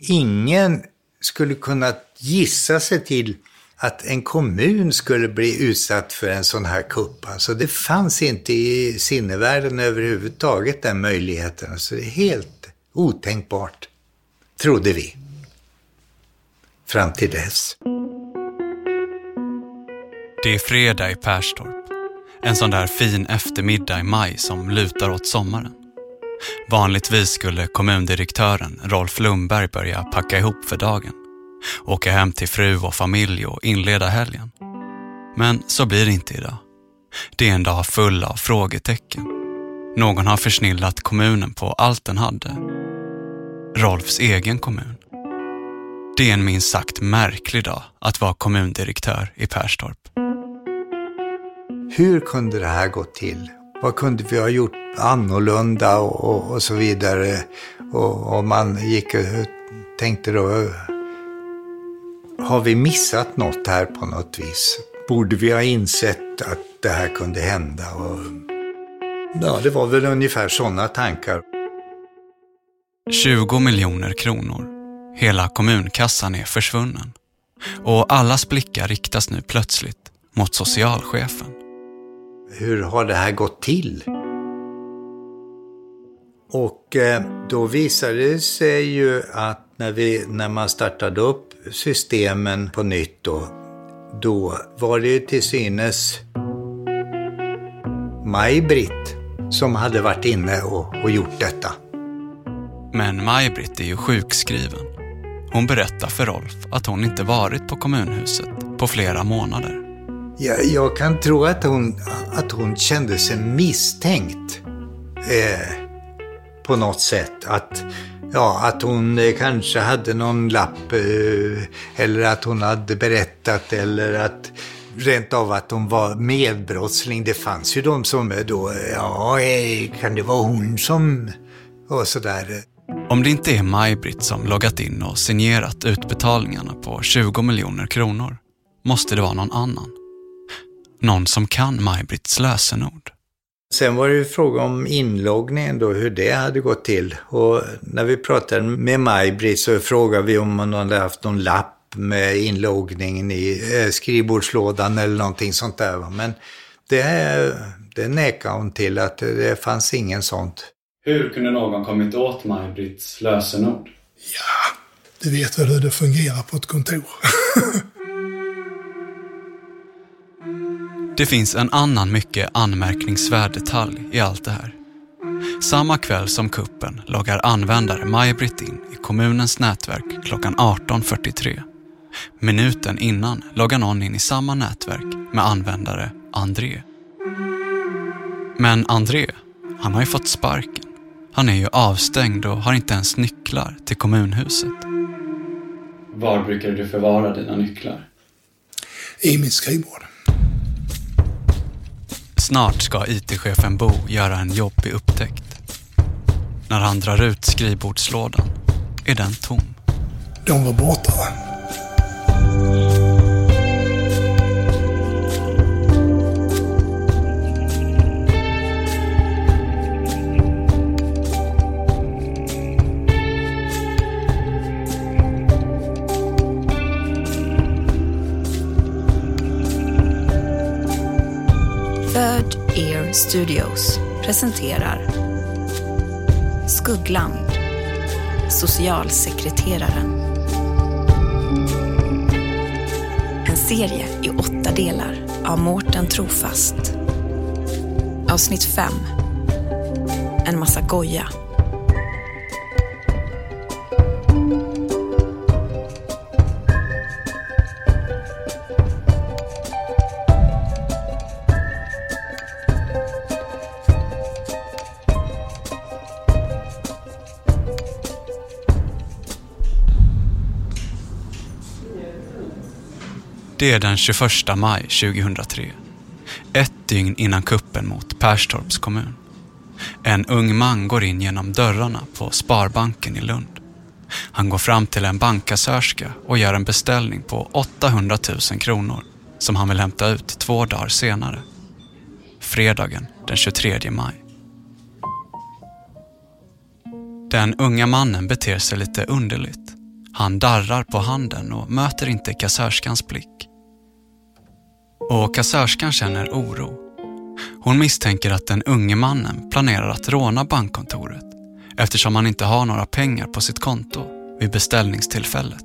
Ingen skulle kunna gissa sig till att en kommun skulle bli utsatt för en sån här kupp. Alltså det fanns inte i sinnevärlden överhuvudtaget den möjligheten. Alltså det är helt otänkbart, trodde vi. Fram till dess. Det är fredag i Perstorp. En sån där fin eftermiddag i maj som lutar åt sommaren. Vanligtvis skulle kommundirektören Rolf Lundberg börja packa ihop för dagen. Åka hem till fru och familj och inleda helgen. Men så blir det inte idag. Det är en dag full av frågetecken. Någon har försnillat kommunen på allt den hade. Rolfs egen kommun. Det är en minst sagt märklig dag att vara kommundirektör i Perstorp. Hur kunde det här gå till? Vad kunde vi ha gjort annorlunda och, och, och så vidare? Och, och, man gick och tänkte då, har vi missat något här på något vis? Borde vi ha insett att det här kunde hända? Och, ja, det var väl ungefär sådana tankar. 20 miljoner kronor. Hela kommunkassan är försvunnen. Och allas blickar riktas nu plötsligt mot socialchefen. Hur har det här gått till? Och eh, då visade det sig ju att när, vi, när man startade upp systemen på nytt då, då var det ju till synes Maj-Britt som hade varit inne och, och gjort detta. Men Maj-Britt är ju sjukskriven. Hon berättar för Rolf att hon inte varit på kommunhuset på flera månader. Jag, jag kan tro att hon, att hon kände sig misstänkt eh, på något sätt. Att, ja, att hon eh, kanske hade någon lapp eh, eller att hon hade berättat eller att rent av att hon var medbrottsling. Det fanns ju de som eh, då, eh, ja, eh, kan det vara hon som... Och sådär. Om det inte är Maj-Britt som loggat in och signerat utbetalningarna på 20 miljoner kronor måste det vara någon annan. Någon som kan Maj-Britts lösenord. Sen var det ju fråga om inloggningen då, hur det hade gått till. Och när vi pratade med Maj-Britt så frågade vi om hon hade haft någon lapp med inloggningen i eh, skrivbordslådan eller någonting sånt där. Men det, det nekade hon till att det fanns ingen sånt. Hur kunde någon kommit åt Maj-Britts lösenord? Ja, du vet väl hur det fungerar på ett kontor. Det finns en annan mycket anmärkningsvärd detalj i allt det här. Samma kväll som kuppen loggar användare Maj-Britt in i kommunens nätverk klockan 18.43. Minuten innan loggar någon in i samma nätverk med användare André. Men André, han har ju fått sparken. Han är ju avstängd och har inte ens nycklar till kommunhuset. Var brukar du förvara dina nycklar? I mitt skrivbord. Snart ska IT-chefen Bo göra en jobbig upptäckt. När han drar ut skrivbordslådan är den tom. De var borta. Ear Studios presenterar Skuggland Socialsekreteraren. En serie i åtta delar av Mårten Trofast. Avsnitt 5 En massa goja. Det är den 21 maj 2003. Ett dygn innan kuppen mot Perstorps kommun. En ung man går in genom dörrarna på Sparbanken i Lund. Han går fram till en bankkassörska och gör en beställning på 800 000 kronor som han vill hämta ut två dagar senare. Fredagen den 23 maj. Den unga mannen beter sig lite underligt. Han darrar på handen och möter inte kassörskans blick. Och kassörskan känner oro. Hon misstänker att den unge mannen planerar att råna bankkontoret eftersom han inte har några pengar på sitt konto vid beställningstillfället.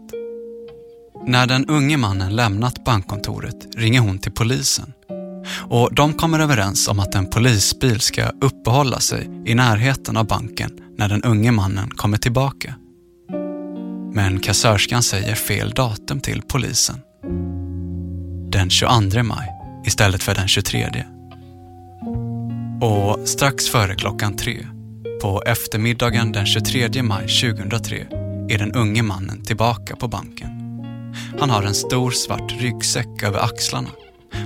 När den unge mannen lämnat bankkontoret ringer hon till polisen och de kommer överens om att en polisbil ska uppehålla sig i närheten av banken när den unge mannen kommer tillbaka. Men kassörskan säger fel datum till polisen. Den 22 maj istället för den 23. Och strax före klockan tre, på eftermiddagen den 23 maj 2003, är den unge mannen tillbaka på banken. Han har en stor svart ryggsäck över axlarna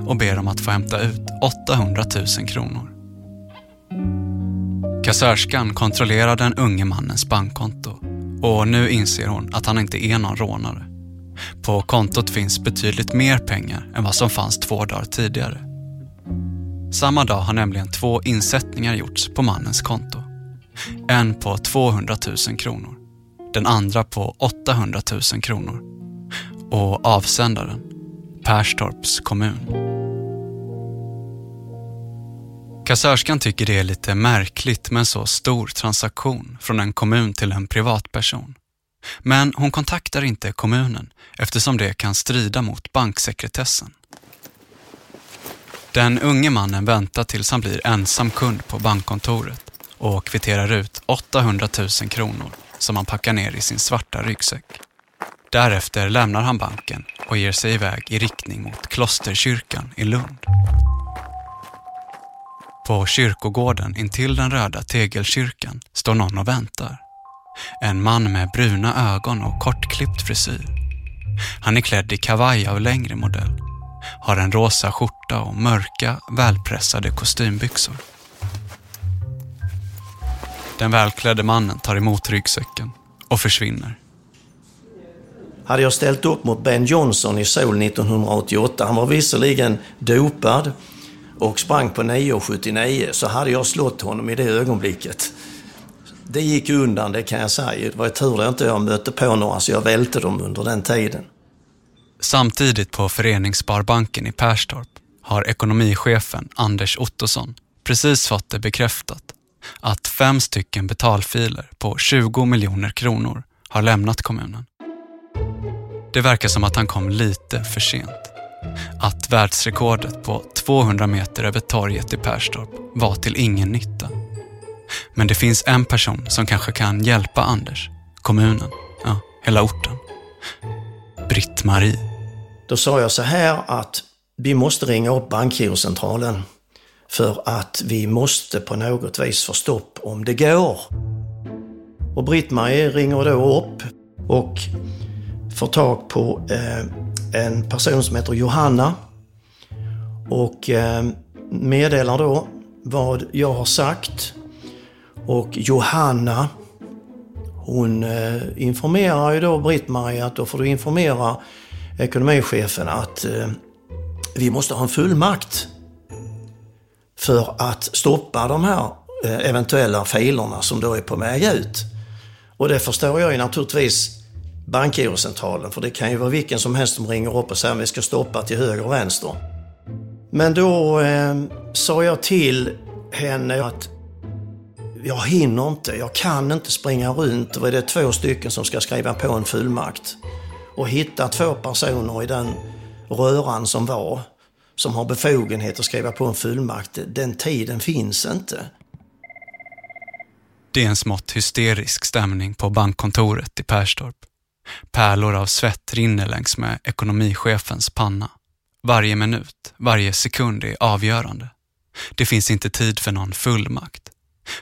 och ber om att få hämta ut 800 000 kronor. Kassörskan kontrollerar den unge mannens bankkonto och nu inser hon att han inte är någon rånare. På kontot finns betydligt mer pengar än vad som fanns två dagar tidigare. Samma dag har nämligen två insättningar gjorts på mannens konto. En på 200 000 kronor, den andra på 800 000 kronor och avsändaren Perstorps kommun. Kassörskan tycker det är lite märkligt med en så stor transaktion från en kommun till en privatperson. Men hon kontaktar inte kommunen eftersom det kan strida mot banksekretessen. Den unge mannen väntar tills han blir ensam kund på bankkontoret och kvitterar ut 800 000 kronor som han packar ner i sin svarta ryggsäck. Därefter lämnar han banken och ger sig iväg i riktning mot Klosterkyrkan i Lund. På kyrkogården intill den röda tegelkyrkan står någon och väntar. En man med bruna ögon och kortklippt frisyr. Han är klädd i kavaj av längre modell. Har en rosa skjorta och mörka, välpressade kostymbyxor. Den välklädde mannen tar emot ryggsäcken och försvinner. Hade jag ställt upp mot Ben Johnson i Seoul 1988, han var visserligen dopad och sprang på 9,79 så hade jag slått honom i det ögonblicket. Det gick undan, det kan jag säga. Det var tur att jag inte jag mötte på några så jag välte dem under den tiden. Samtidigt på Föreningssparbanken i Perstorp har ekonomichefen Anders Ottosson precis fått det bekräftat att fem stycken betalfiler på 20 miljoner kronor har lämnat kommunen. Det verkar som att han kom lite för sent. Att världsrekordet på 200 meter över torget i Perstorp var till ingen nytta. Men det finns en person som kanske kan hjälpa Anders, kommunen, ja, hela orten. Britt-Marie. Då sa jag så här att vi måste ringa upp bankgirocentralen för att vi måste på något vis få stopp om det går. Och Britt-Marie ringer då upp och får tag på eh, en person som heter Johanna och eh, meddelar då vad jag har sagt. Och Johanna, hon eh, informerar ju då Britt-Marie att då får du informera ekonomichefen att eh, vi måste ha en fullmakt för att stoppa de här eh, eventuella filerna som då är på väg ut. Och det förstår jag ju naturligtvis bankgirocentralen, för det kan ju vara vilken som helst som ringer upp och säger att vi ska stoppa till höger och vänster. Men då eh, sa jag till henne att jag hinner inte, jag kan inte springa runt. och är det två stycken som ska skriva på en fullmakt. Och hitta två personer i den röran som var, som har befogenhet att skriva på en fullmakt, den tiden finns inte. Det är en smått hysterisk stämning på bankkontoret i Perstorp. Pärlor av svett rinner längs med ekonomichefens panna. Varje minut, varje sekund är avgörande. Det finns inte tid för någon fullmakt.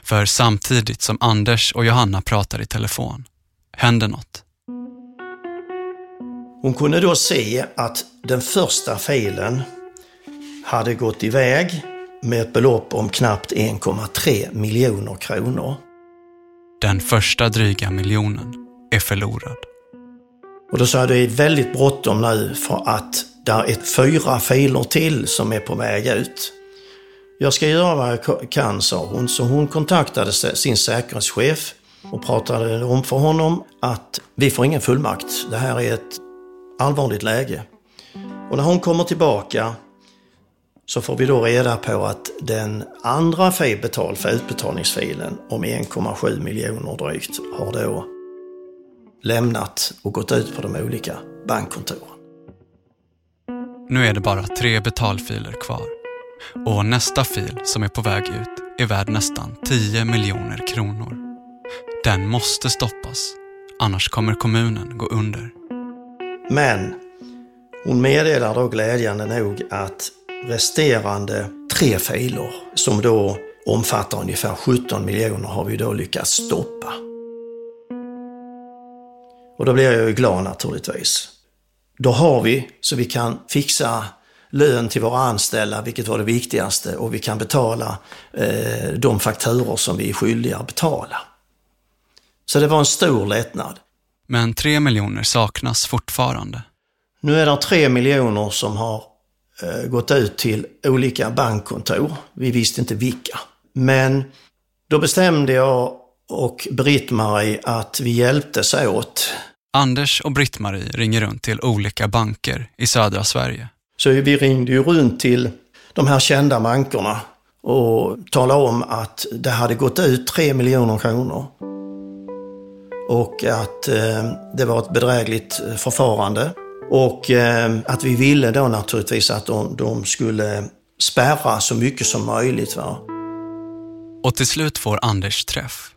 För samtidigt som Anders och Johanna pratar i telefon händer något. Hon kunde då se att den första filen hade gått iväg med ett belopp om knappt 1,3 miljoner kronor. Den första dryga miljonen är förlorad. Och då sa jag, det är väldigt bråttom nu för att det är fyra filer till som är på väg ut. Jag ska göra vad jag kan, sa hon. Så hon kontaktade sin säkerhetschef och pratade om för honom att vi får ingen fullmakt. Det här är ett allvarligt läge. Och när hon kommer tillbaka så får vi då reda på att den andra felbetal för utbetalningsfilen om 1,7 miljoner drygt har då lämnat och gått ut på de olika bankkontoren. Nu är det bara tre betalfiler kvar och nästa fil som är på väg ut är värd nästan 10 miljoner kronor. Den måste stoppas, annars kommer kommunen gå under. Men hon meddelar då glädjande nog att resterande tre filer som då omfattar ungefär 17 miljoner har vi då lyckats stoppa. Och då blir jag ju glad naturligtvis. Då har vi så vi kan fixa lön till våra anställda, vilket var det viktigaste, och vi kan betala eh, de fakturor som vi är skyldiga att betala. Så det var en stor lättnad. Men tre miljoner saknas fortfarande. Nu är det tre miljoner som har eh, gått ut till olika bankkontor. Vi visste inte vilka. Men då bestämde jag och Britt-Marie att vi hjälptes åt. Anders och Britt-Marie ringer runt till olika banker i södra Sverige. Så vi ringde ju runt till de här kända bankerna och talade om att det hade gått ut 3 miljoner kronor. Och att eh, det var ett bedrägligt eh, förfarande. Och eh, att vi ville då naturligtvis att de, de skulle spärra så mycket som möjligt. Va? Och till slut får Anders träff.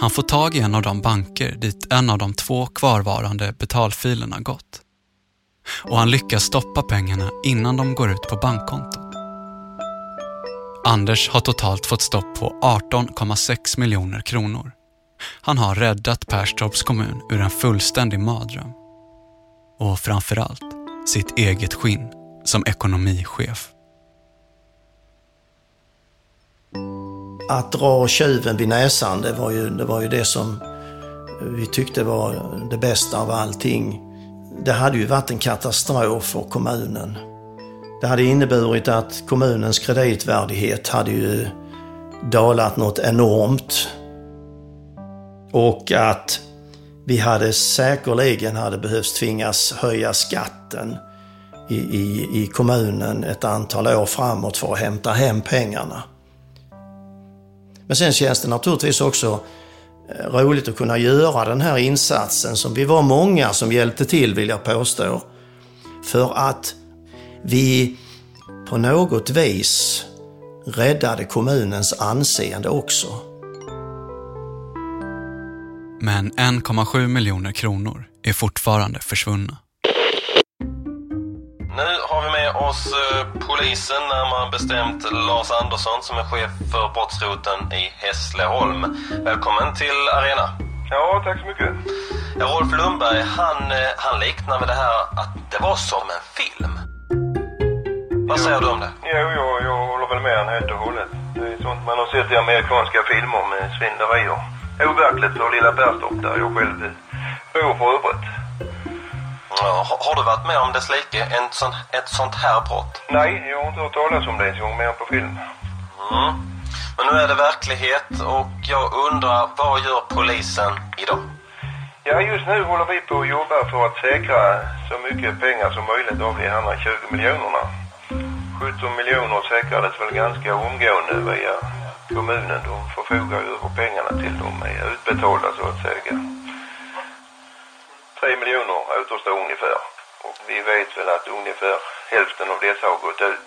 Han får tag i en av de banker dit en av de två kvarvarande betalfilerna gått. Och han lyckas stoppa pengarna innan de går ut på bankkontot. Anders har totalt fått stopp på 18,6 miljoner kronor. Han har räddat Perstorps kommun ur en fullständig mardröm. Och framförallt sitt eget skinn som ekonomichef. Att dra tjuven vid näsan, det var ju det, var ju det som vi tyckte var det bästa av allting. Det hade ju varit en katastrof för kommunen. Det hade inneburit att kommunens kreditvärdighet hade ju dalat något enormt. Och att vi hade säkerligen hade behövt tvingas höja skatten i, i, i kommunen ett antal år framåt för att hämta hem pengarna. Men sen känns det naturligtvis också roligt att kunna göra den här insatsen som vi var många som hjälpte till vill jag påstå. För att vi på något vis räddade kommunens anseende också. Men 1,7 miljoner kronor är fortfarande försvunna. Nu oss eh, polisen, närmare bestämt Lars Andersson som är chef för brottsroten i Hässleholm. Välkommen till Arena. Ja, tack så mycket. Ja, Rolf Lundberg, han, eh, han liknar med det här att det var som en film. Vad säger du om det? Jo, jag, jag håller väl med han helt och hållet. Det är sånt man har sett i amerikanska filmer med svindlerier. Overkligt för lilla Perstorp där jag själv bor för övrigt. Har, har du varit med om dess like? En sån, ett sånt här brott? Nej, jag har inte hört talas om det ens en gång mer på film. Mm. Men nu är det verklighet och jag undrar, vad gör polisen idag? Ja, just nu håller vi på att jobba för att säkra så mycket pengar som möjligt av de 120 miljonerna. 17 miljoner säkrades väl ganska omgående via kommunen. De förfogar över pengarna till de är utbetalda så att säga. 3 miljoner återstår ungefär. Och vi vet väl att ungefär hälften av dessa har gått ut.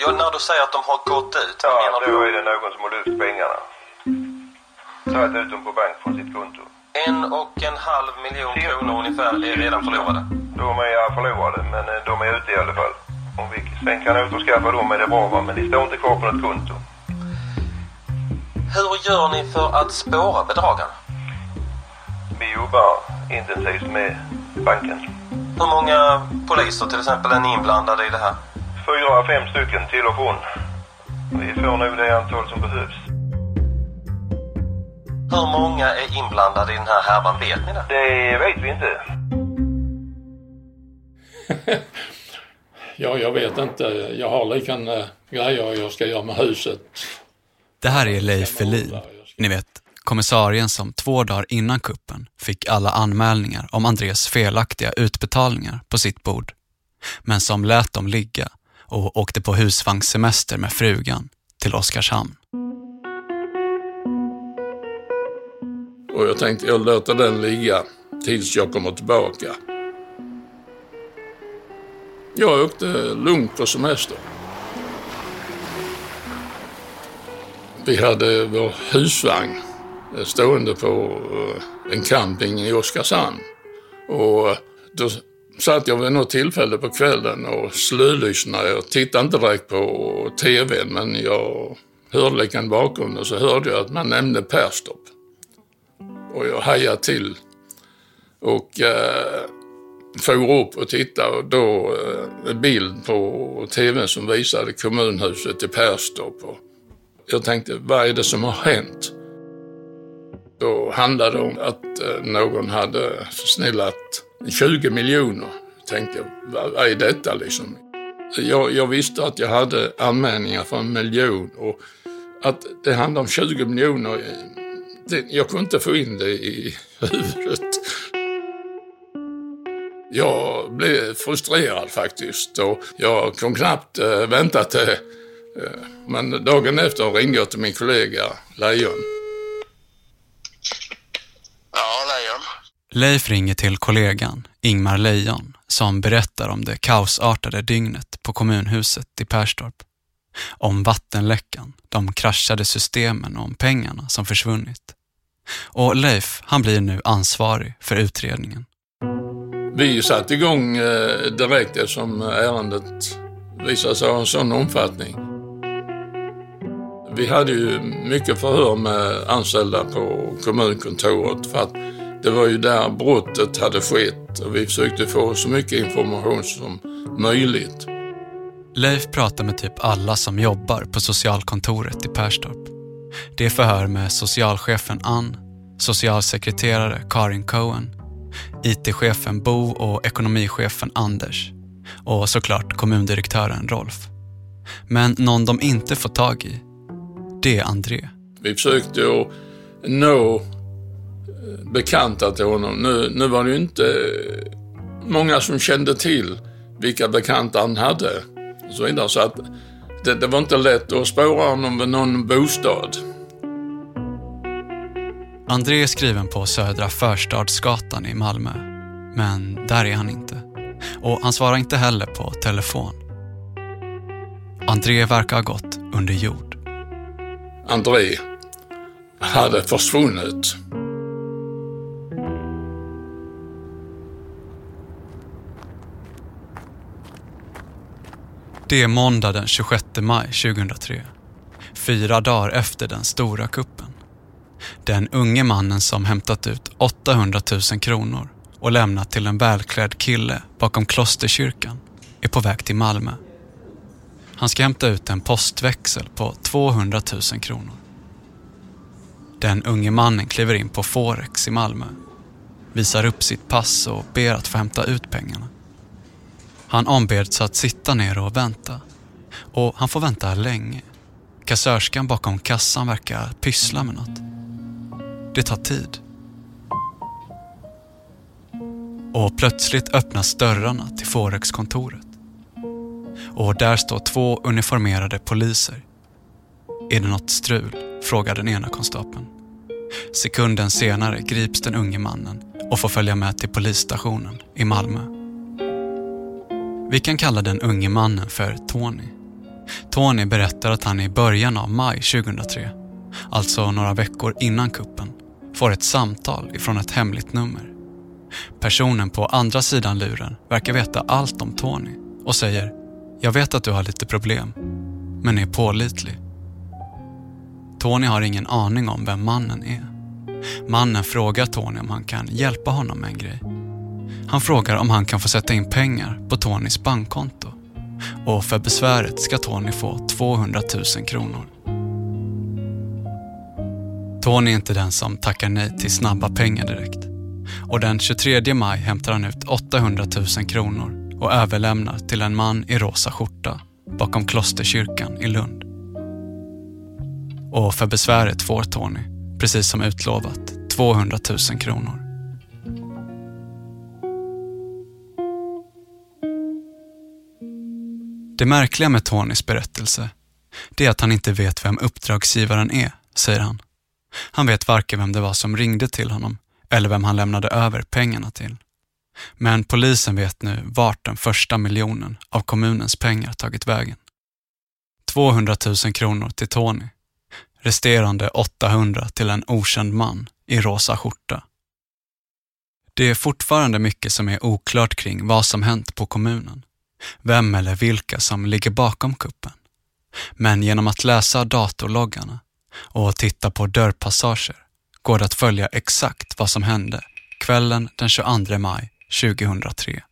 Ja, när du säger att de har gått ut, vad Ja, menar då du? är det någon som har lyft pengarna. Tagit ut dem på bank från sitt konto. En och en halv miljon kronor ungefär är redan förlorade. De är ja, förlorade, men eh, de är ute i alla fall. Om vi sen kan återskaffa dem är det bra, va? men de står inte kvar på något konto. Hur gör ni för att spåra bedragarna? Vi jobbar intensivt med banken. Hur många poliser till exempel är ni inblandade i det här? Fyra, fem stycken till och från. Vi får nog det antal som behövs. Hur många är inblandade i den här härvan? Vet ni det? Det vet vi inte. Ja, jag vet inte. Jag har liknande grejer jag ska göra med huset. Det här är Leif Felin, ni vet kommissarien som två dagar innan kuppen fick alla anmälningar om Andres felaktiga utbetalningar på sitt bord, men som lät dem ligga och åkte på husvagnssemester med frugan till Oskarshamn. Och jag tänkte jag låter den ligga tills jag kommer tillbaka. Jag åkte lugnt på semester. Vi hade vår husvagn Eh, stående på eh, en camping i Oskarshamn. Och då satt jag vid något tillfälle på kvällen och slölyssnade. Jag tittade inte direkt på TVn men jag hörde lite bakom och så hörde jag att man nämnde Perstorp. Och jag hajade till och eh, for upp och tittade och då eh, en bild på TVn som visade kommunhuset i Perstorp. Och jag tänkte, vad är det som har hänt? Då handlade det om att eh, någon hade försnillat 20 miljoner. Jag tänkte, vad är detta liksom? Jag, jag, visste att jag hade anmälningar för en miljon och att det handlade om 20 miljoner, eh, det, jag kunde inte få in det i huvudet. Jag blev frustrerad faktiskt och jag kunde knappt eh, vänta till... Men dagen efter ringde jag till min kollega Lejon Leif ringer till kollegan, Ingmar Lejon, som berättar om det kaosartade dygnet på kommunhuset i Perstorp. Om vattenläckan, de kraschade systemen och om pengarna som försvunnit. Och Leif, han blir nu ansvarig för utredningen. Vi satte igång eh, direkt eftersom ärendet visade sig ha en sån omfattning. Vi hade ju mycket förhör med anställda på kommunkontoret för att det var ju där brottet hade skett och vi försökte få så mycket information som möjligt. Leif pratar med typ alla som jobbar på socialkontoret i Perstorp. Det är förhör med socialchefen Ann, socialsekreterare Karin Cohen, IT-chefen Bo och ekonomichefen Anders och såklart kommundirektören Rolf. Men någon de inte får tag i, det är André. Vi försökte att nå bekanta till honom. Nu, nu var det ju inte många som kände till vilka bekanta han hade. Och så vidare. Så att det, det var inte lätt att spåra honom vid någon bostad. André är skriven på Södra Förstadsgatan i Malmö. Men där är han inte. Och han svarar inte heller på telefon. André verkar ha gått under jord. André hade försvunnit. Det är måndag den 26 maj 2003. Fyra dagar efter den stora kuppen. Den unge mannen som hämtat ut 800 000 kronor och lämnat till en välklädd kille bakom klosterkyrkan är på väg till Malmö. Han ska hämta ut en postväxel på 200 000 kronor. Den unge mannen kliver in på Forex i Malmö, visar upp sitt pass och ber att få hämta ut pengarna. Han ombeds att sitta ner och vänta. Och han får vänta länge. Kassörskan bakom kassan verkar pyssla med något. Det tar tid. Och plötsligt öppnas dörrarna till Forex-kontoret. Och där står två uniformerade poliser. Är det något strul? frågar den ena konstapeln. Sekunden senare grips den unge mannen och får följa med till polisstationen i Malmö. Vi kan kalla den unge mannen för Tony. Tony berättar att han i början av maj 2003, alltså några veckor innan kuppen, får ett samtal ifrån ett hemligt nummer. Personen på andra sidan luren verkar veta allt om Tony och säger “Jag vet att du har lite problem, men är pålitlig”. Tony har ingen aning om vem mannen är. Mannen frågar Tony om han kan hjälpa honom med en grej. Han frågar om han kan få sätta in pengar på Tonys bankkonto. Och för besväret ska Tony få 200 000 kronor. Tony är inte den som tackar nej till snabba pengar direkt. Och den 23 maj hämtar han ut 800 000 kronor och överlämnar till en man i rosa skjorta bakom klosterkyrkan i Lund. Och för besväret får Tony, precis som utlovat, 200 000 kronor. Det märkliga med Tonys berättelse, det är att han inte vet vem uppdragsgivaren är, säger han. Han vet varken vem det var som ringde till honom eller vem han lämnade över pengarna till. Men polisen vet nu vart den första miljonen av kommunens pengar tagit vägen. 200 000 kronor till Tony. Resterande 800 till en okänd man i rosa skjorta. Det är fortfarande mycket som är oklart kring vad som hänt på kommunen. Vem eller vilka som ligger bakom kuppen. Men genom att läsa datorloggarna och titta på dörrpassager går det att följa exakt vad som hände kvällen den 22 maj 2003.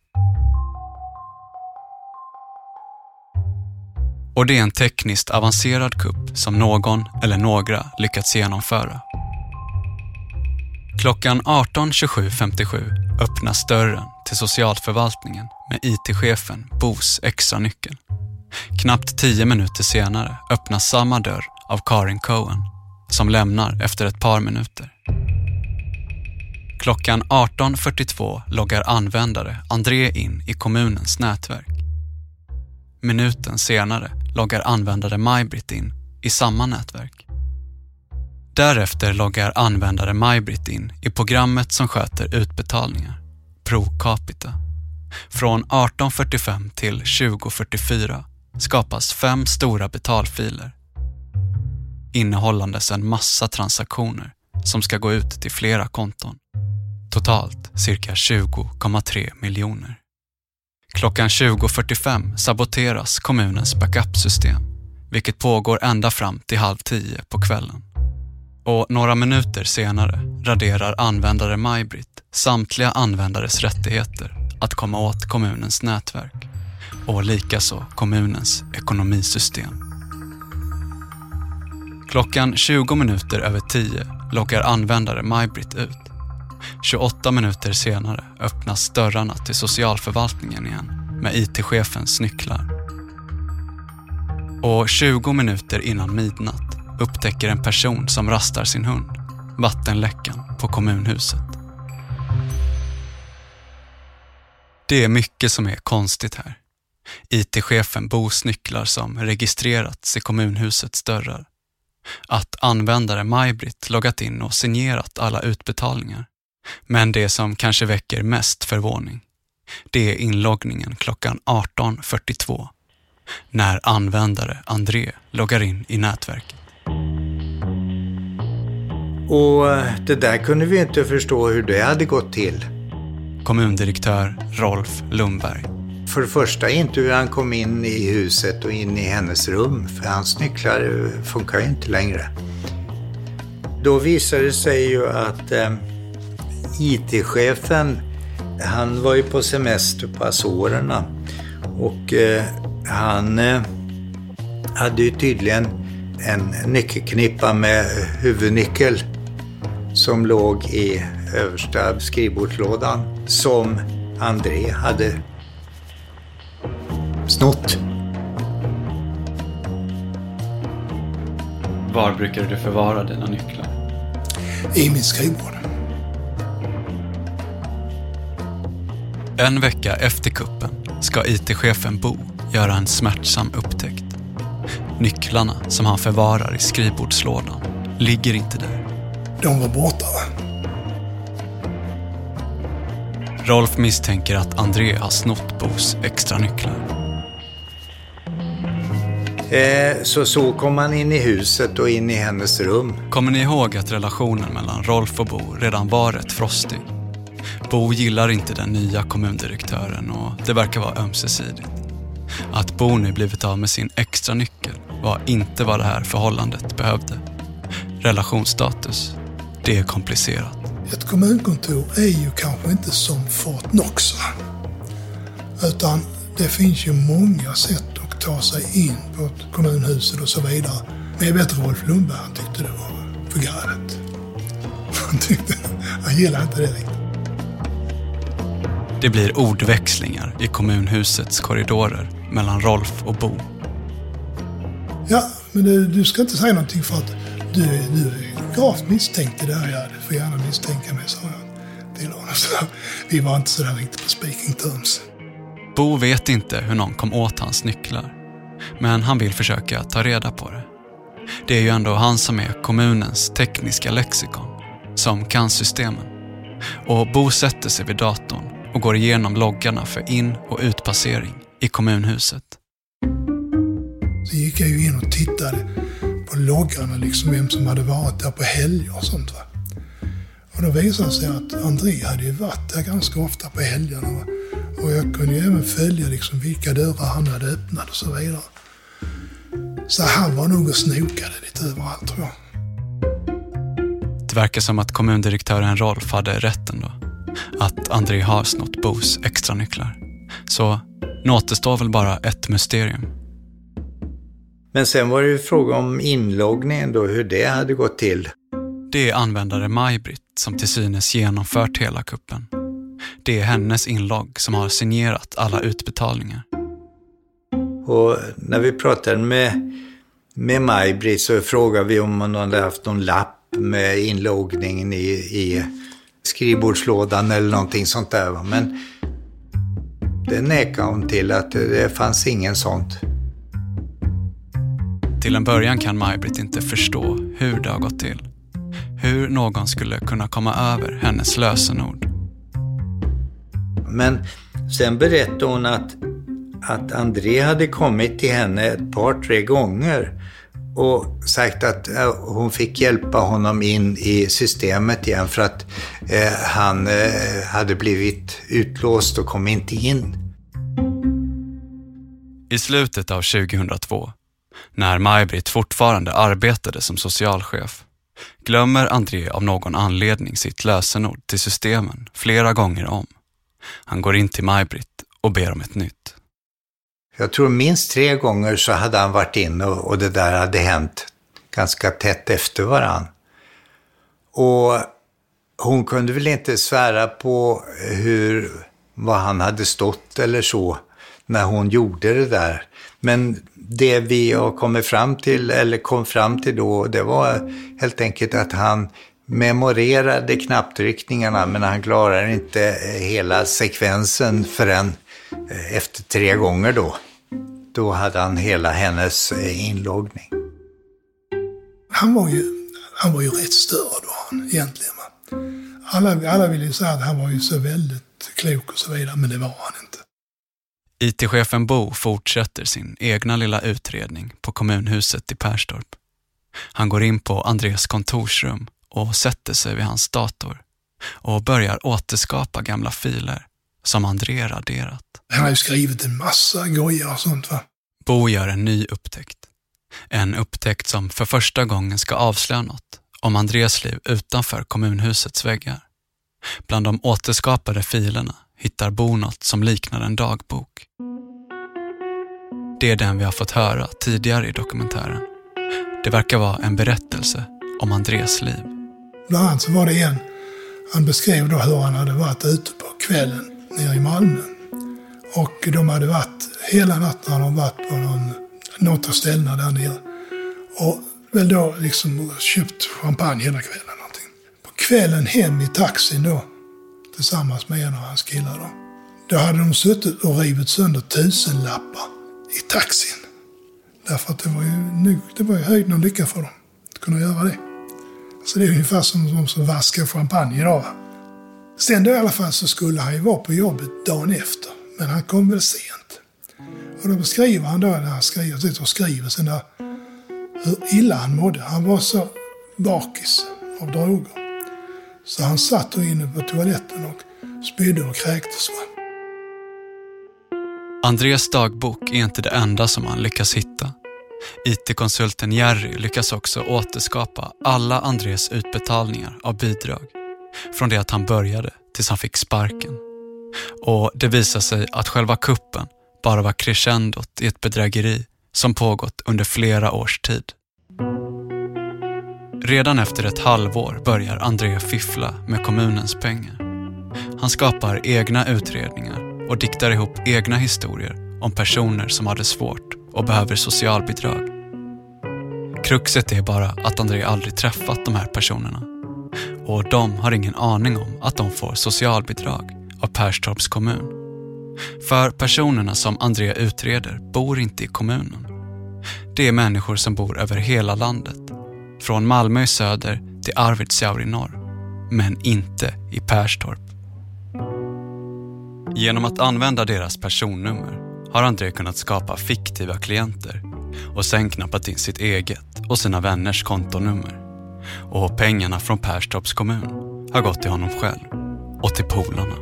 Och det är en tekniskt avancerad kupp som någon eller några lyckats genomföra. Klockan 18.27.57 öppnas dörren till socialförvaltningen med IT-chefen Bos extra nyckel. Knappt tio minuter senare öppnas samma dörr av Karin Cohen som lämnar efter ett par minuter. Klockan 18.42 loggar användare André in i kommunens nätverk. Minuten senare loggar användare Maj-Britt in i samma nätverk. Därefter loggar användare Maj-Britt in i programmet som sköter utbetalningar, ProCapita. Från 18.45 till 20.44 skapas fem stora betalfiler innehållandes en massa transaktioner som ska gå ut till flera konton. Totalt cirka 20,3 miljoner. Klockan 20.45 saboteras kommunens backupsystem, vilket pågår ända fram till halv tio på kvällen. Och några minuter senare raderar användare Maj-Britt samtliga användares rättigheter att komma åt kommunens nätverk och likaså kommunens ekonomisystem. Klockan 20 minuter över 10 loggar användare Maj-Britt ut. 28 minuter senare öppnas dörrarna till socialförvaltningen igen med IT-chefens nycklar. Och 20 minuter innan midnatt upptäcker en person som rastar sin hund vattenläckan på kommunhuset. Det är mycket som är konstigt här. IT-chefen Bos nycklar som registrerats i kommunhusets dörrar att användare Maj-Britt loggat in och signerat alla utbetalningar. Men det som kanske väcker mest förvåning, det är inloggningen klockan 18.42 när användare André loggar in i nätverket. Och eh, det där kunde vi inte förstå hur det hade gått till. Kommundirektör Rolf Lundberg. För det första inte hur han kom in i huset och in i hennes rum, för hans nycklar funkar ju inte längre. Då visade det sig ju att eh, IT-chefen, han var ju på semester på Azorerna och eh, han eh, hade ju tydligen en nyckelknippa med huvudnyckel som låg i översta skrivbordslådan som André hade snott. Var brukar du förvara dina nycklar? I min skrivbord. En vecka efter kuppen ska IT-chefen Bo göra en smärtsam upptäckt. Nycklarna som han förvarar i skrivbordslådan ligger inte där. De var borta. Rolf misstänker att André har snott Bos extra nycklar. Eh, så så kom han in i huset och in i hennes rum. Kommer ni ihåg att relationen mellan Rolf och Bo redan var rätt frostig? Bo gillar inte den nya kommundirektören och det verkar vara ömsesidigt. Att Bo nu blivit av med sin extra nyckel var inte vad det här förhållandet behövde. Relationsstatus, det är komplicerat. Ett kommunkontor är ju kanske inte som Fort Knox. Utan det finns ju många sätt att ta sig in på kommunhuset och så vidare. Men jag vet att Rolf Lundberg han tyckte det var för galet. Han tyckte, han gillade inte det riktigt. Det blir ordväxlingar i kommunhusets korridorer mellan Rolf och Bo. Ja, men du, du ska inte säga någonting för att du, du är gravt misstänkt i det här. Ja, du får gärna misstänka mig, sa jag till honom. Så vi var inte sådär riktigt på speaking terms. Bo vet inte hur någon kom åt hans nycklar. Men han vill försöka ta reda på det. Det är ju ändå han som är kommunens tekniska lexikon, som kan systemen. Och Bo sätter sig vid datorn och går igenom loggarna för in och utpassering i kommunhuset. Så gick jag ju in och tittade på loggarna, liksom vem som hade varit där på helger och sånt. Va? Och då visade det sig att André hade ju varit där ganska ofta på helgerna. Va? Och jag kunde ju även följa liksom vilka dörrar han hade öppnat och så vidare. Så han var nog och snokade lite överallt tror jag. Det verkar som att kommundirektören Rolf hade rätt ändå. Att André har snott Bos extra nycklar. Så nu återstår väl bara ett mysterium. Men sen var det ju fråga om inloggningen då, hur det hade gått till. Det är användare Maj-Britt som till synes genomfört hela kuppen. Det är hennes inlogg som har signerat alla utbetalningar. Och när vi pratade med, med Maj-Britt så frågade vi om hon hade haft någon lapp med inloggningen i, i skrivbordslådan eller någonting sånt där. Men det nekade hon till att det fanns ingen sånt. Till en början kan Maj-Britt inte förstå hur det har gått till. Hur någon skulle kunna komma över hennes lösenord. Men sen berättade hon att, att André hade kommit till henne ett par, tre gånger och sagt att eh, hon fick hjälpa honom in i systemet igen för att eh, han eh, hade blivit utlåst och kom inte in. I slutet av 2002, när Maj-Britt fortfarande arbetade som socialchef, glömmer André av någon anledning sitt lösenord till systemen flera gånger om. Han går in till Maj-Britt och ber om ett nytt. Jag tror minst tre gånger så hade han varit inne och, och det där hade hänt ganska tätt efter varann. Och hon kunde väl inte svära på hur, vad han hade stått eller så när hon gjorde det där. Men det vi har kommit fram till, eller kom fram till då, det var helt enkelt att han memorerade knapptryckningarna men han klarade inte hela sekvensen förrän efter tre gånger då. Då hade han hela hennes eh, inloggning. Han var ju, han var ju rätt störd var han egentligen. Alla, alla ville ju säga att han var ju så väldigt klok och så vidare, men det var han inte. IT-chefen Bo fortsätter sin egna lilla utredning på kommunhuset i Perstorp. Han går in på Andreas kontorsrum och sätter sig vid hans dator och börjar återskapa gamla filer som André raderat. Han har ju skrivit en massa gojar och sånt va. Bo gör en ny upptäckt. En upptäckt som för första gången ska avslöja något om Andreas liv utanför kommunhusets väggar. Bland de återskapade filerna hittar Bo något som liknar en dagbok. Det är den vi har fått höra tidigare i dokumentären. Det verkar vara en berättelse om Andreas liv. Bland annat så var det en, han beskrev då hur han hade varit ute på kvällen nere i Malmö. Och de hade varit, hela natten hade de varit på någon, något av ställena där nere. Och väl då liksom köpt champagne hela kvällen. Någonting. På kvällen hem i taxin då, tillsammans med en av hans killar då. Då hade de suttit och rivit sönder tusenlappar i taxin. Därför att det var ju, nu, det var ju höjden av lycka för dem att kunna göra det. Så det är ungefär som de som vaskar champagne idag. Sen då i alla fall så skulle han ju vara på jobbet dagen efter. Men han kom väl sent. Och då beskriver han då när han skriver, sitter och skriver sen där, hur illa han mådde. Han var så bakis av droger. Så han satt då inne på toaletten och spydde och kräktes. Va? Dagbok är inte det enda som han lyckas hitta. IT-konsulten Jerry lyckas också återskapa alla Andres utbetalningar av bidrag. Från det att han började tills han fick sparken. Och det visar sig att själva kuppen bara var crescendot i ett bedrägeri som pågått under flera års tid. Redan efter ett halvår börjar André fiffla med kommunens pengar. Han skapar egna utredningar och diktar ihop egna historier om personer som hade svårt och behöver socialbidrag. Kruxet är bara att André aldrig träffat de här personerna. Och de har ingen aning om att de får socialbidrag av Perstorps kommun. För personerna som André utreder bor inte i kommunen. Det är människor som bor över hela landet. Från Malmö i söder till Arvidsjaur i norr. Men inte i Perstorp. Genom att använda deras personnummer har André kunnat skapa fiktiva klienter och sen knappat in sitt eget och sina vänners kontonummer. Och pengarna från Perstorps kommun har gått till honom själv och till polarna.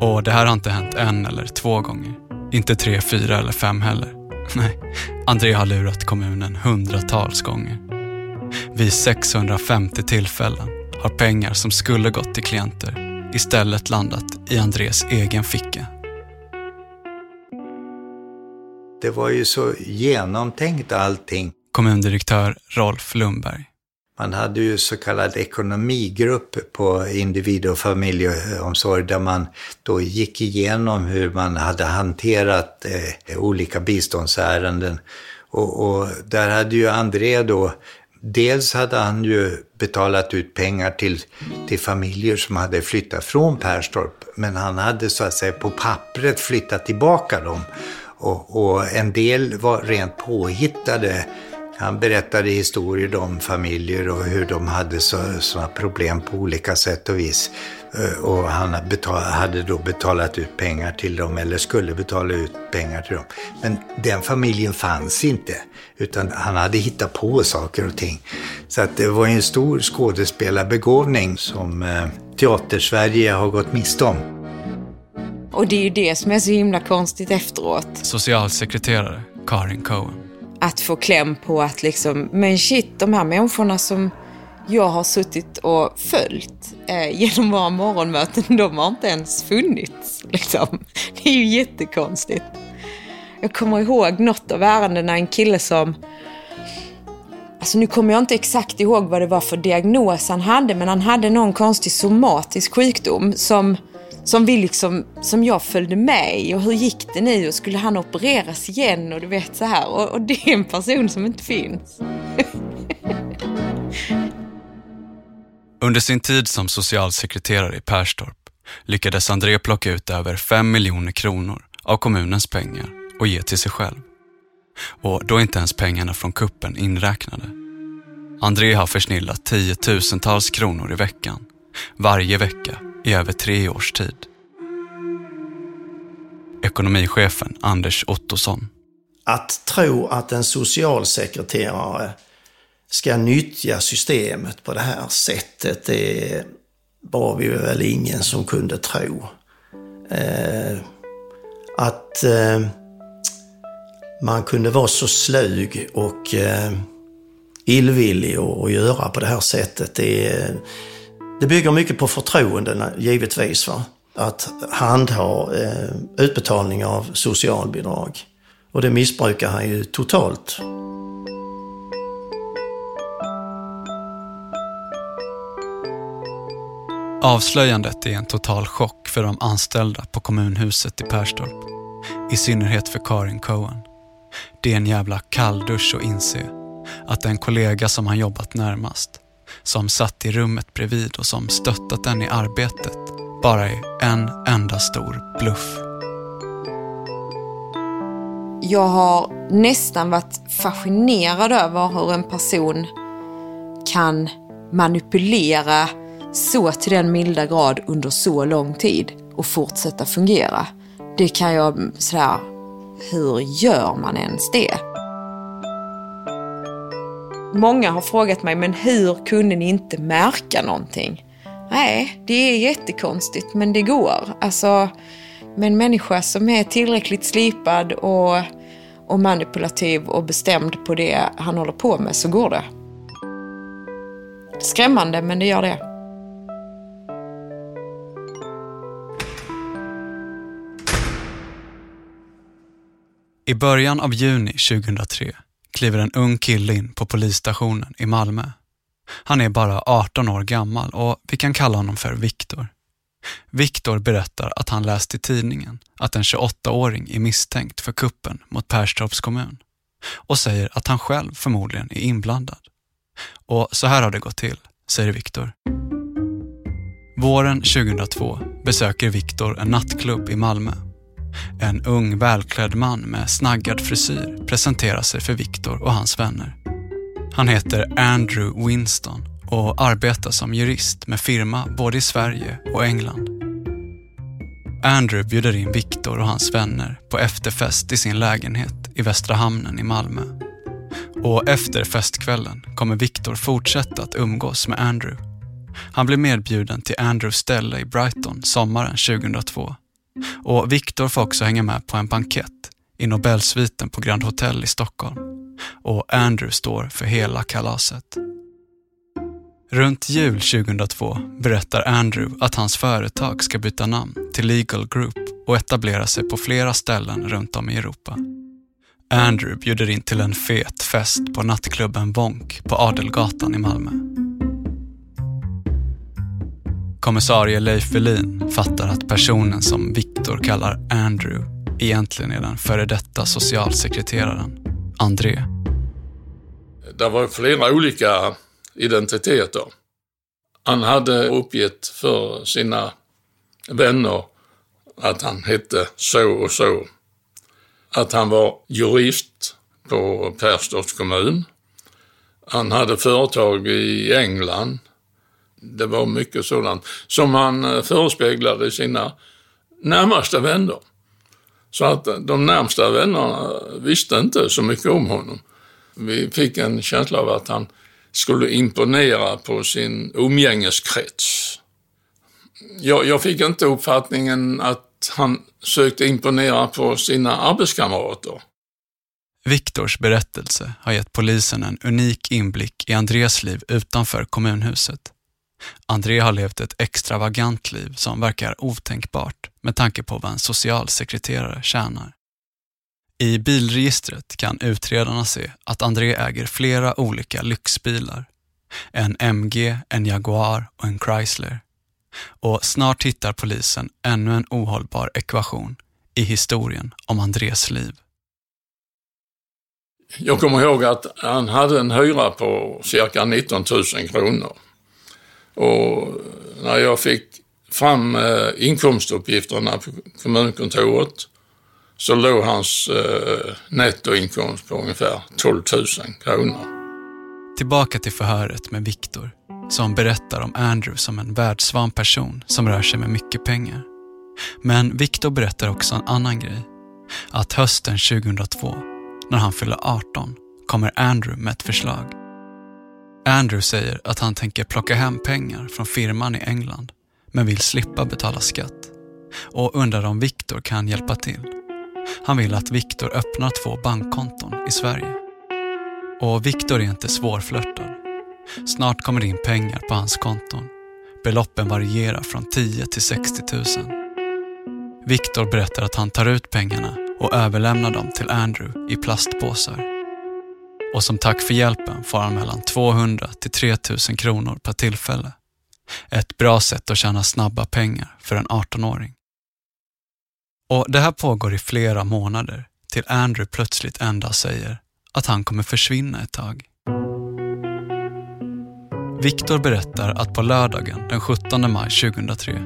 Och det här har inte hänt en eller två gånger. Inte tre, fyra eller fem heller. Nej, André har lurat kommunen hundratals gånger. Vid 650 tillfällen har pengar som skulle gått till klienter istället landat i Andrés egen ficka. Det var ju så genomtänkt allting. Kommundirektör Rolf Lundberg. Man hade ju så kallad ekonomigrupp på individ och familjeomsorg där man då gick igenom hur man hade hanterat eh, olika biståndsärenden. Och, och, där hade ju André då, dels hade han ju betalat ut pengar till, till familjer som hade flyttat från Perstorp, men han hade så att säga på pappret flyttat tillbaka dem. Och, och en del var rent påhittade han berättade historier om familjer och hur de hade sådana problem på olika sätt och vis. Eh, och han hade då betalat ut pengar till dem eller skulle betala ut pengar till dem. Men den familjen fanns inte, utan han hade hittat på saker och ting. Så att det var en stor skådespelarbegåvning som eh, Teatersverige har gått miste om. Och det är ju det som är så himla konstigt efteråt. Socialsekreterare Karin Cohen att få kläm på att liksom, men shit, de här människorna som jag har suttit och följt eh, genom våra morgonmöten, de har inte ens funnits. Liksom. Det är ju jättekonstigt. Jag kommer ihåg något av ärendena, en kille som Alltså nu kommer jag inte exakt ihåg vad det var för diagnos han hade, men han hade någon konstig somatisk sjukdom som som vi liksom, som jag följde med i och hur gick det nu och skulle han opereras igen och du vet så här och, och det är en person som inte finns. Under sin tid som socialsekreterare i Perstorp lyckades André plocka ut över 5 miljoner kronor av kommunens pengar och ge till sig själv. Och då är inte ens pengarna från kuppen inräknade. André har försnillat tiotusentals kronor i veckan, varje vecka i över tre års tid. Ekonomichefen Anders Ottosson. Att tro att en socialsekreterare ska nyttja systemet på det här sättet, det var vi väl ingen som kunde tro. Eh, att eh, man kunde vara så slug och eh, illvillig och göra på det här sättet, det, det bygger mycket på förtroenden givetvis. Va? Att handha eh, utbetalning av socialbidrag. Och det missbrukar han ju totalt. Avslöjandet är en total chock för de anställda på kommunhuset i Perstorp. I synnerhet för Karin Cohen. Det är en jävla kalldusch att inse att den kollega som han jobbat närmast som satt i rummet bredvid och som stöttat den i arbetet bara är en enda stor bluff. Jag har nästan varit fascinerad över hur en person kan manipulera så till den milda grad under så lång tid och fortsätta fungera. Det kan jag sådär, hur gör man ens det? Många har frågat mig, men hur kunde ni inte märka någonting? Nej, det är jättekonstigt, men det går. Alltså, med en människa som är tillräckligt slipad och, och manipulativ och bestämd på det han håller på med så går det. Skrämmande, men det gör det. I början av juni 2003 kliver en ung kille in på polisstationen i Malmö. Han är bara 18 år gammal och vi kan kalla honom för Viktor. Viktor berättar att han läst i tidningen att en 28-åring är misstänkt för kuppen mot Perstorps kommun. och säger att han själv förmodligen är inblandad. Och så här har det gått till, säger Viktor. Våren 2002 besöker Viktor en nattklubb i Malmö. En ung välklädd man med snaggad frisyr presenterar sig för Viktor och hans vänner. Han heter Andrew Winston och arbetar som jurist med firma både i Sverige och England. Andrew bjuder in Viktor och hans vänner på efterfest i sin lägenhet i Västra Hamnen i Malmö. Och efter festkvällen kommer Viktor fortsätta att umgås med Andrew. Han blir medbjuden till Andrews ställe i Brighton sommaren 2002. Mm. Och Viktor får också hänga med på en bankett i Nobelsviten på Grand Hotel i Stockholm. Och Andrew står för hela kalaset. Runt jul 2002 berättar Andrew att hans företag ska byta namn till Legal Group och etablera sig på flera ställen runt om i Europa. Andrew bjuder in till en fet fest på nattklubben Vonk på Adelgatan i Malmö. Kommissarie Leif Welin fattar att personen som Viktor kallar Andrew egentligen är den före detta socialsekreteraren, André. Det var flera olika identiteter. Han hade uppgett för sina vänner att han hette så och så. Att han var jurist på Perstorps kommun. Han hade företag i England. Det var mycket sådant som han eh, förespeglade sina närmaste vänner. Så att eh, de närmsta vännerna visste inte så mycket om honom. Vi fick en känsla av att han skulle imponera på sin umgängeskrets. Jag, jag fick inte uppfattningen att han sökte imponera på sina arbetskamrater. Viktors berättelse har gett polisen en unik inblick i Andreas liv utanför kommunhuset. André har levt ett extravagant liv som verkar otänkbart med tanke på vad en socialsekreterare tjänar. I bilregistret kan utredarna se att André äger flera olika lyxbilar. En MG, en Jaguar och en Chrysler. Och snart hittar polisen ännu en ohållbar ekvation i historien om Andrés liv. Jag kommer ihåg att han hade en hyra på cirka 19 000 kronor. Och när jag fick fram eh, inkomstuppgifterna på kommunkontoret så låg hans eh, nettoinkomst på ungefär 12 000 kronor. Tillbaka till förhöret med Viktor som berättar om Andrew som en världsvan person som rör sig med mycket pengar. Men Viktor berättar också en annan grej. Att hösten 2002, när han fyller 18, kommer Andrew med ett förslag. Andrew säger att han tänker plocka hem pengar från firman i England men vill slippa betala skatt och undrar om Viktor kan hjälpa till. Han vill att Viktor öppnar två bankkonton i Sverige. Och Viktor är inte svårflörtad. Snart kommer det in pengar på hans konton. Beloppen varierar från 10 till 60 000. Viktor berättar att han tar ut pengarna och överlämnar dem till Andrew i plastpåsar och som tack för hjälpen får han mellan 200 till 3000 kronor per tillfälle. Ett bra sätt att tjäna snabba pengar för en 18-åring. Och det här pågår i flera månader till Andrew plötsligt en dag säger att han kommer försvinna ett tag. Viktor berättar att på lördagen den 17 maj 2003,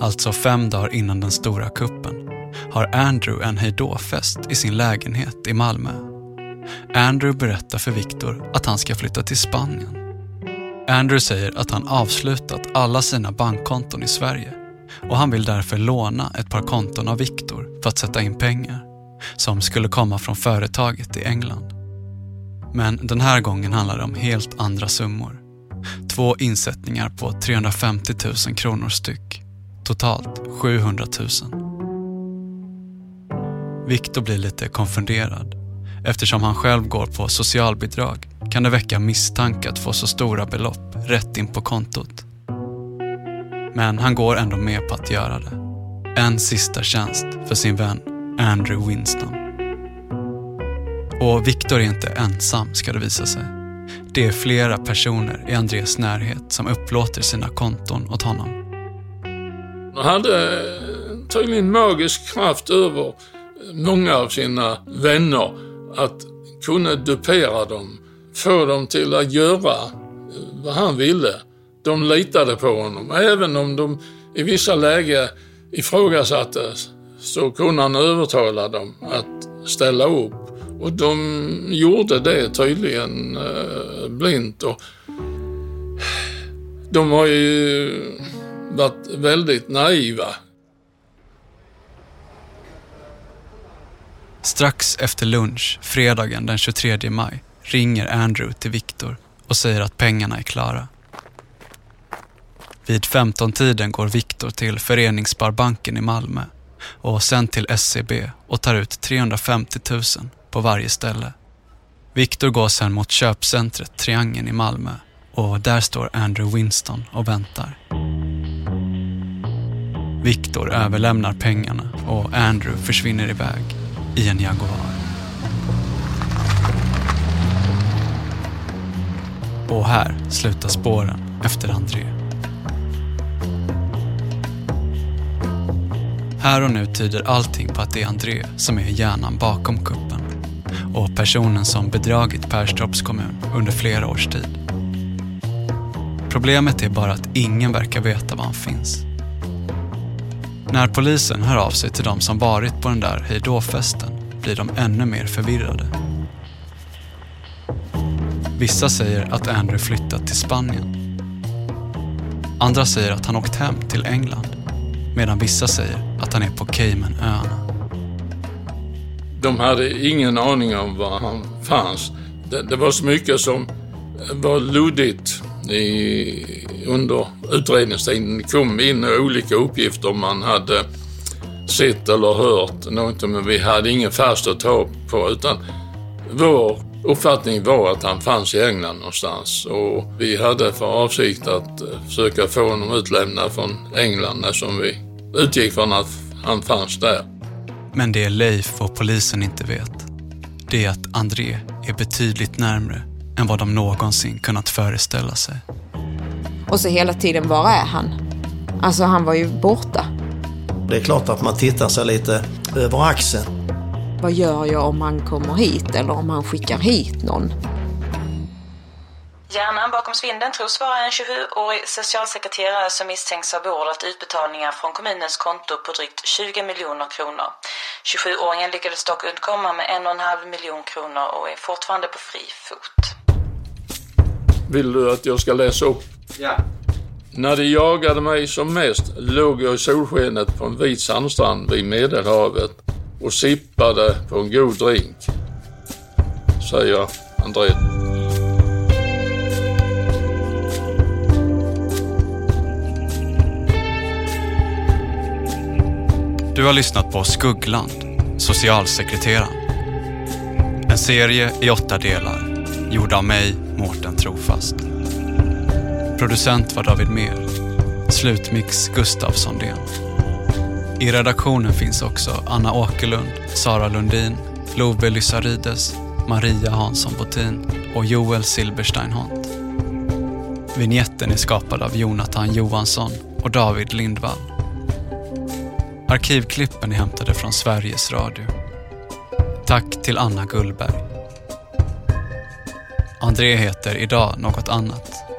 alltså fem dagar innan den stora kuppen, har Andrew en hejdåfest i sin lägenhet i Malmö Andrew berättar för Victor att han ska flytta till Spanien. Andrew säger att han avslutat alla sina bankkonton i Sverige och han vill därför låna ett par konton av Victor för att sätta in pengar som skulle komma från företaget i England. Men den här gången handlar det om helt andra summor. Två insättningar på 350 000 kronor styck. Totalt 700 000. Victor blir lite konfunderad Eftersom han själv går på socialbidrag kan det väcka misstanke att få så stora belopp rätt in på kontot. Men han går ändå med på att göra det. En sista tjänst för sin vän Andrew Winston. Och Victor är inte ensam ska det visa sig. Det är flera personer i Andres närhet som upplåter sina konton åt honom. Han hade eh, tydligen magisk kraft över många av sina vänner att kunna dupera dem, få dem till att göra eh, vad han ville. De litade på honom, även om de i vissa lägen ifrågasattes så kunde han övertala dem att ställa upp. Och de gjorde det tydligen eh, blint. Och de har ju varit väldigt naiva. Strax efter lunch, fredagen den 23 maj, ringer Andrew till Viktor och säger att pengarna är klara. Vid 15-tiden går Viktor till Föreningssparbanken i Malmö och sen till SCB och tar ut 350 000 på varje ställe. Viktor går sen mot köpcentret Triangeln i Malmö och där står Andrew Winston och väntar. Viktor överlämnar pengarna och Andrew försvinner iväg i en Jaguar. Och här slutar spåren efter André. Här och nu tyder allting på att det är André som är hjärnan bakom kuppen och personen som bedragit Perstorps kommun under flera års tid. Problemet är bara att ingen verkar veta var han finns. När polisen hör av sig till de som varit på den där hejdåfesten blir de ännu mer förvirrade. Vissa säger att Andrew flyttat till Spanien. Andra säger att han åkt hem till England. Medan vissa säger att han är på Caymanöarna. De hade ingen aning om var han fanns. Det, det var så mycket som var luddigt i, under utredningstiden. Det kom in olika uppgifter man hade sett eller hört någonting, men vi hade ingen fast att ta på utan vår uppfattning var att han fanns i England någonstans och vi hade för avsikt att eh, försöka få honom utlämnad från England eftersom vi utgick från att han fanns där. Men det Leif och polisen inte vet, det är att André är betydligt närmre än vad de någonsin kunnat föreställa sig. Och så hela tiden, var är han? Alltså han var ju borta. Det är klart att man tittar sig lite över axeln. Vad gör jag om han kommer hit eller om han skickar hit någon? Hjärnan bakom svindeln tros vara en 27-årig socialsekreterare som misstänks ha beordrat utbetalningar från kommunens konto på drygt 20 miljoner kronor. 27-åringen lyckades dock undkomma med en och en halv miljon kronor och är fortfarande på fri fot. Vill du att jag ska läsa upp? Ja. När de jagade mig som mest låg jag i solskenet på en vit sandstrand vid Medelhavet och sippade på en god drink, säger André. Du har lyssnat på Skuggland, socialsekreteraren. En serie i åtta delar, gjord av mig, Mårten Trofast. Producent var David Mer. Slutmix Gustav Sondén. I redaktionen finns också Anna Åkerlund, Sara Lundin, Love Lysarides, Maria Hansson Botin och Joel Silberstein Hont. Vignetten är skapad av Jonathan Johansson och David Lindvall. Arkivklippen är hämtade från Sveriges Radio. Tack till Anna Gullberg. André heter idag något annat.